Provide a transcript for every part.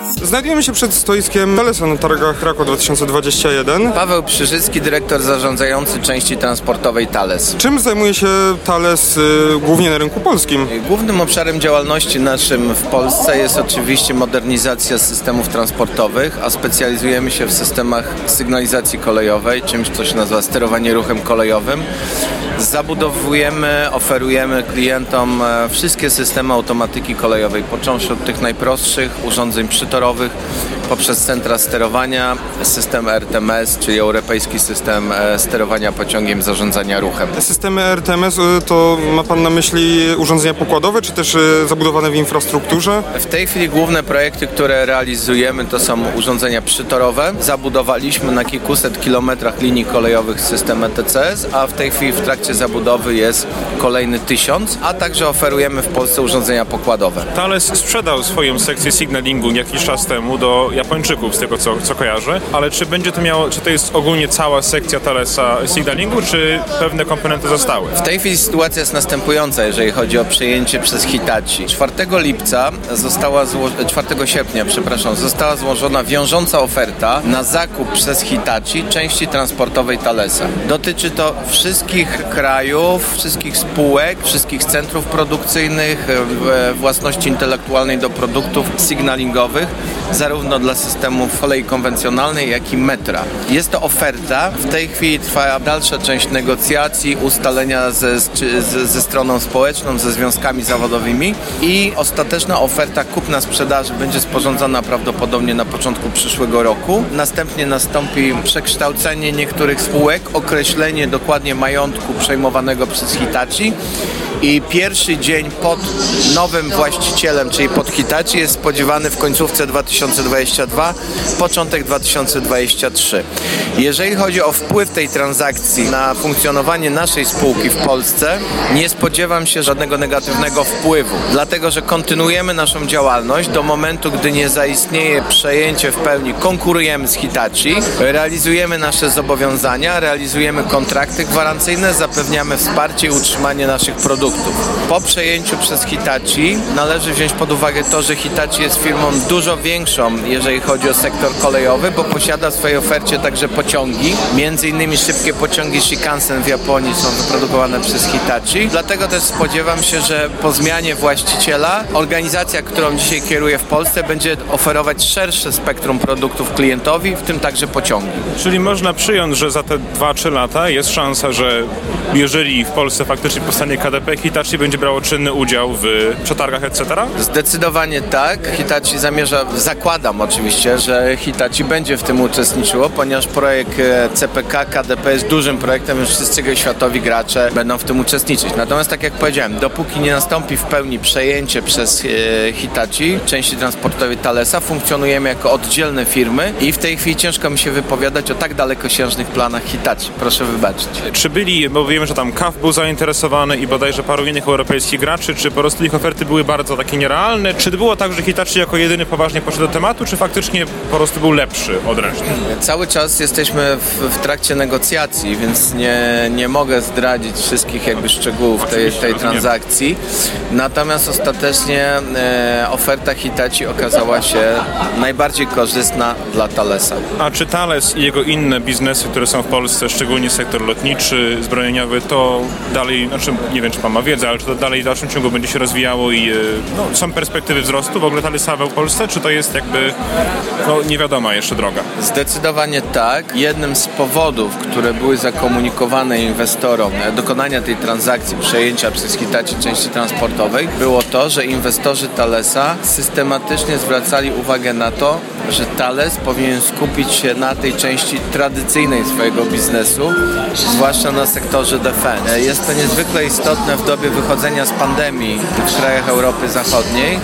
Znajdujemy się przed stoiskiem Thalesa na targach Kraków 2021. Paweł Przyżycki, dyrektor zarządzający części transportowej Thales. Czym zajmuje się Thales y, głównie na rynku polskim? Głównym obszarem działalności naszym w Polsce jest oczywiście modernizacja systemów transportowych, a specjalizujemy się w systemach sygnalizacji kolejowej, czymś co się nazywa sterowanie ruchem kolejowym. Zabudowujemy, oferujemy klientom e, wszystkie systemy automatyki kolejowej, począwszy od tych najprostszych urządzeń przytorowych, poprzez centra sterowania, system RTMS, czyli Europejski System e, Sterowania Pociągiem Zarządzania Ruchem. Te systemy RTMS y, to ma Pan na myśli urządzenia pokładowe, czy też y, zabudowane w infrastrukturze? W tej chwili główne projekty, które realizujemy to są urządzenia przytorowe. Zabudowaliśmy na kilkuset kilometrach linii kolejowych system ETCS, a w tej chwili w trakcie zabudowy jest kolejny tysiąc, a także oferujemy w Polsce urządzenia pokładowe. Thales sprzedał swoją sekcję signalingu jakiś czas temu do Japończyków, z tego co, co kojarzę, ale czy będzie to miało, czy to jest ogólnie cała sekcja Thalesa signalingu, czy pewne komponenty zostały? W tej chwili sytuacja jest następująca, jeżeli chodzi o przejęcie przez Hitachi. 4 lipca została zło- 4 sierpnia, przepraszam, została złożona wiążąca oferta na zakup przez Hitachi części transportowej Thalesa. Dotyczy to wszystkich krajów, wszystkich spółek, wszystkich centrów produkcyjnych, własności intelektualnej do produktów signalingowych, zarówno dla systemów kolei konwencjonalnej, jak i metra. Jest to oferta. W tej chwili trwa dalsza część negocjacji, ustalenia ze, z, ze stroną społeczną, ze związkami zawodowymi i ostateczna oferta kupna-sprzedaży będzie sporządzona prawdopodobnie na początku przyszłego roku. Następnie nastąpi przekształcenie niektórych spółek, określenie dokładnie majątku przejmowanego przez Hitachi i pierwszy dzień pod nowym właścicielem, czyli pod Hitachi jest spodziewany w końcówce 2022, początek 2023. Jeżeli chodzi o wpływ tej transakcji na funkcjonowanie naszej spółki w Polsce, nie spodziewam się żadnego negatywnego wpływu, dlatego że kontynuujemy naszą działalność do momentu, gdy nie zaistnieje przejęcie w pełni, konkurujemy z Hitachi, realizujemy nasze zobowiązania, realizujemy kontrakty gwarancyjne, zapewniamy wsparcie i utrzymanie naszych produktów. Po przejęciu przez Hitachi należy wziąć pod uwagę to, że Hitachi jest firmą dużo większą, jeżeli chodzi o sektor kolejowy, bo posiada w swojej ofercie także pociągi. Między innymi szybkie pociągi Shinkansen w Japonii są wyprodukowane przez Hitachi. Dlatego też spodziewam się, że po zmianie właściciela organizacja, którą dzisiaj kieruję w Polsce, będzie oferować szersze spektrum produktów klientowi, w tym także pociągi. Czyli można przyjąć, że za te 2-3 lata jest szansa, że jeżeli w Polsce faktycznie powstanie KDP, Hitachi będzie brało czynny udział w przetargach, etc.? Zdecydowanie tak. Hitachi zamierza, zakładam oczywiście, że Hitachi będzie w tym uczestniczyło, ponieważ projekt e, CPK KDP jest dużym projektem, już wszyscy światowi gracze będą w tym uczestniczyć. Natomiast tak jak powiedziałem, dopóki nie nastąpi w pełni przejęcie przez e, Hitachi części transportowej Thalesa, funkcjonujemy jako oddzielne firmy i w tej chwili ciężko mi się wypowiadać o tak dalekosiężnych planach Hitachi. Proszę wybaczyć. Czy byli, bo wiemy, że tam KAF był zainteresowany i bodajże paru innych europejskich graczy, czy po prostu ich oferty były bardzo takie nierealne? Czy było tak, że Hitachi jako jedyny poważnie podszedł do tematu, czy faktycznie po prostu był lepszy od reszty? Cały czas jesteśmy w, w trakcie negocjacji, więc nie, nie mogę zdradzić wszystkich jakby szczegółów tej, tej transakcji. Natomiast ostatecznie e, oferta Hitachi okazała się najbardziej korzystna dla Thalesa. A czy Thales i jego inne biznesy, które są w Polsce, szczególnie sektor lotniczy, zbrojeniowy, to dalej, znaczy nie wiem czy pan ma wiedzę, ale czy to dalej w dalszym ciągu będzie się rozwijało i e, no, są perspektywy wzrostu w ogóle Thalesa w Polsce, czy to jest jakby no, nie wiadoma jeszcze droga? Zdecydowanie tak. Jednym z powodów, które były zakomunikowane inwestorom dokonania tej transakcji przejęcia przez Hitachi części transportowej było to, że inwestorzy Thalesa systematycznie zwracali uwagę na to, że Thales powinien skupić się na tej części tradycyjnej swojego biznesu, zwłaszcza na sektorze defense. E, Jest to niezwykle istotne w dobie wychodzenia z pandemii w krajach Europy Zachodniej,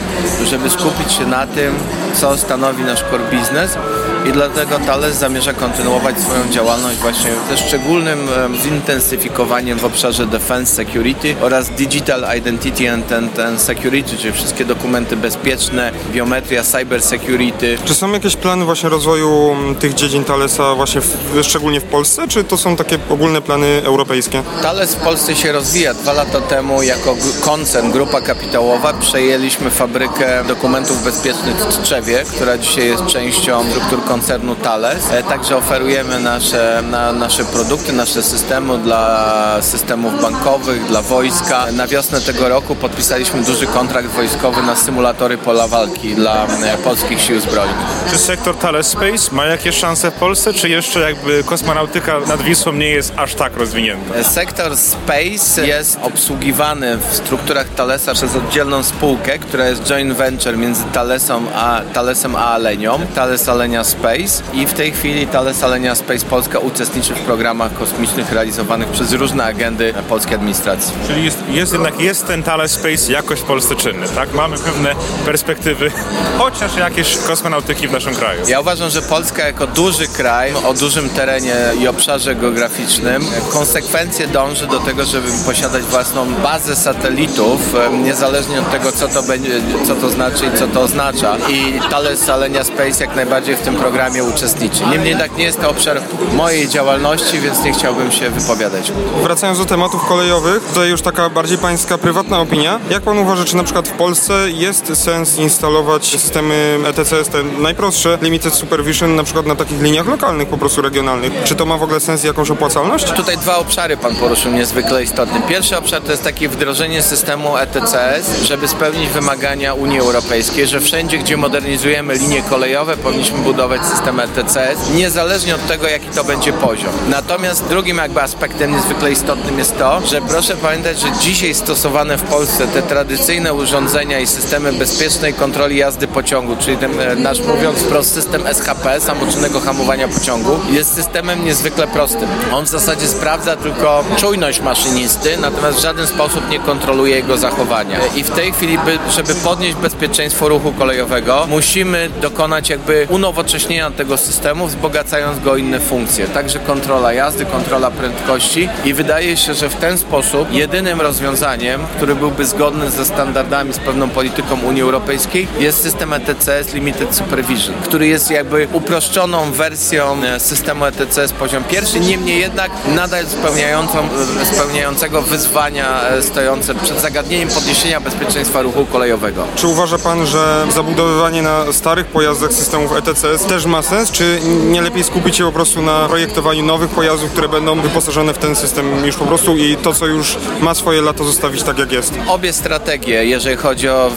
żeby skupić się na tym, co stanowi nasz core business i dlatego Thales zamierza kontynuować swoją działalność właśnie ze szczególnym em, zintensyfikowaniem w obszarze defense security oraz digital identity and, and, and security, czyli wszystkie dokumenty bezpieczne, biometria, cyber security. Czy są jakieś plany właśnie rozwoju mm, tych dziedzin Thalesa właśnie w, szczególnie w Polsce, czy to są takie ogólne plany europejskie? Thales w Polsce się rozwija. Dwa lata temu jako koncern, grupa kapitałowa przejęliśmy fabrykę dokumentów bezpiecznych w Tczewie, która dzisiaj jest częścią struktur koncernu Thales. E, Także oferujemy nasze, na, nasze produkty, nasze systemy dla systemów bankowych, dla wojska. Na wiosnę tego roku podpisaliśmy duży kontrakt wojskowy na symulatory pola walki dla e, polskich sił zbrojnych. Czy sektor Thales Space ma jakieś szanse w Polsce, czy jeszcze jakby kosmonautyka nad Wisłą nie jest aż tak rozwinięta? Sektor Space jest obsługiwany w strukturach Thalesa przez oddzielną spółkę, która jest joint venture między Thalesem a, Thalesem a Alenią, Thales Alenia Space i w tej chwili Thales Alenia Space Polska uczestniczy w programach kosmicznych realizowanych przez różne agendy polskiej administracji. Czyli jest, jest jednak jest ten Thales Space jakoś w Polsce czynny, tak? Mamy pewne perspektywy, chociaż jakieś kosmonautyki w naszym kraju. Ja uważam, że Polska jako duży kraj o dużym terenie i obszarze geograficznym konsekwencje dąży do tego, żeby posiadać własną bazę satelitów, em, niezależnie od tego, co to, będzie, co to znaczy i co to oznacza. I Thales Alenia Space jak najbardziej w tym programie uczestniczy. Niemniej jednak nie jest to obszar mojej działalności, więc nie chciałbym się wypowiadać. Wracając do tematów kolejowych, tutaj już taka bardziej pańska prywatna opinia. Jak pan uważa, czy na przykład w Polsce jest sens instalować systemy ETCS, te najprostsze, Limited Supervision, na przykład na takich liniach lokalnych, po prostu regionalnych? Czy to ma w ogóle sens i jakąś opłacalność? Tutaj dwa obszary pan poruszył niezwykle istotne. Pierwszy obszar to jest takie wdrożenie systemu ETCS, żeby spełnić wymagania Unii Europejskiej, że wszędzie, gdzie modernizujemy linie kolejowe, powinniśmy budować system ETCS, niezależnie od tego, jaki to będzie poziom. Natomiast drugim jakby aspektem niezwykle istotnym jest to, że proszę pamiętać, że dzisiaj stosowane w Polsce te tradycyjne urządzenia i systemy bezpiecznej kontroli jazdy pociągu, czyli ten e, nasz mówiąc wprost system SHP, samoczynnego hamowania pociągu, jest systemem niezwykle prostym. On w zasadzie sprawdza tylko czujność maszynisty, natomiast w żaden sposób nie kontroluje jego zachowania. E, I w tej chwili, by, żeby podnieść bezpieczeństwo ruchu kolejowego, musimy dokonać jakby unowocześnienia tego systemu, wzbogacając go inne funkcje. Także kontrola jazdy, kontrola prędkości i wydaje się, że w ten sposób jedynym rozwiązaniem, który byłby zgodny ze standardami, z pewną polityką Unii Europejskiej, jest system ETCS Limited Supervision, który jest jakby uproszczoną wersją e, systemu ETCS poziom pierwszy, niemniej jednak nadal spełniającą, e, spełniającego wyzwania e, stojące przed zagadnieniem podniesienia bezpieczeństwa ruchu kolejowego. Czy uważa pan, że zabudowywanie na starych pojazdach systemów ETCS też ma sens, czy nie lepiej skupić się po prostu na projektowaniu nowych pojazdów, które będą wyposażone w ten system już po prostu i to, co już ma swoje lata, zostawić tak, jak jest? Obie strategie, jeżeli chodzi o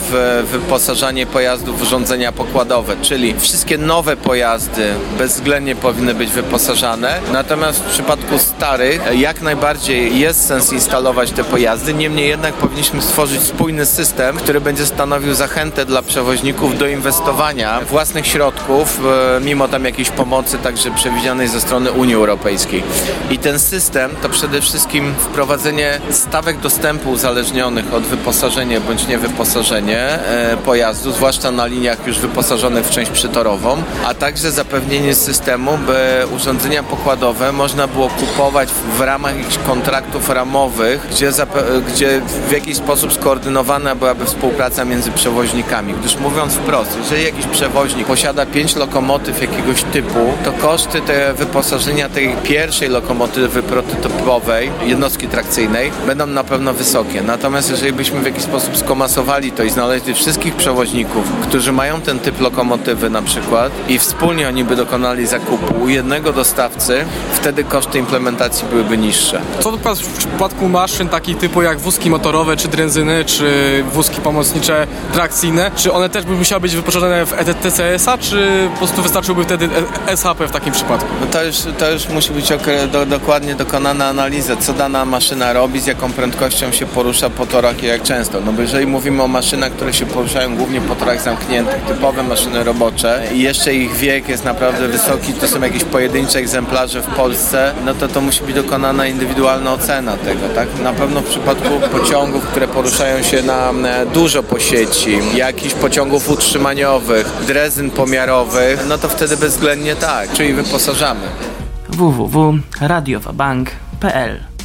wyposażanie pojazdów w urządzenia pokładowe, czyli wszystkie nowe pojazdy bezwzględnie powinny być wyposażane, natomiast w przypadku starych jak najbardziej jest sens instalować te pojazdy, niemniej jednak powinniśmy stworzyć spójny system, który będzie stanowił zachętę dla przewoźników do inwestowania własnych środków, e, mimo tam jakiejś pomocy także przewidzianej ze strony Unii Europejskiej. I ten system to przede wszystkim wprowadzenie stawek dostępu uzależnionych od wyposażenia bądź niewyposażenie pojazdu, zwłaszcza na liniach już wyposażonych w część przytorową, a także zapewnienie systemu, by urządzenia pokładowe można było kupować w ramach jakichś kontraktów ramowych, gdzie, gdzie w jakiś sposób skoordynowana byłaby współpraca między przewoźnikami. Gdyż mówiąc wprost, jeżeli jakiś przewoźnik posiada pięć lokomotyw jakiegoś typu, to koszty te wyposażenia tej pierwszej lokomotywy prototypowej, jednostki trakcyjnej, będą na pewno wysokie. Natomiast jeżeli byśmy w jakiś sposób skomasowali to i znaleźli wszystkich przewoźników, którzy mają ten typ lokomotywy na przykład i wspólnie oni by dokonali zakupu u jednego dostawcy, wtedy koszty implementacji byłyby niższe. Co przykład w przypadku maszyn takich typu jak wózki motorowe, czy drenzyny, czy wózki pomocnicze trakcyjne, czy one też by musiały być wyposażone w ETCS-a, czy po prostu wystarczyłby wtedy SHP w takim przypadku? No to, już, to już musi być do, dokładnie dokonana analiza, co dana maszyna robi, z jaką prędkością się porusza po torach i jak często. No bo jeżeli mówimy o maszynach, które się poruszają głównie po torach zamkniętych, typowe maszyny robocze i jeszcze ich wiek jest naprawdę wysoki, to są jakieś pojedyncze egzemplarze w Polsce, no to to musi być dokonana indywidualna ocena tego, tak? Na pewno w przypadku pociągów, które poruszają się na e, dużo po sieci, jakichś pociągów utrzymaniowych, drezyn pomiarowych, no no to wtedy bezwzględnie tak, czyli wyposażamy. www.radiowabank.pl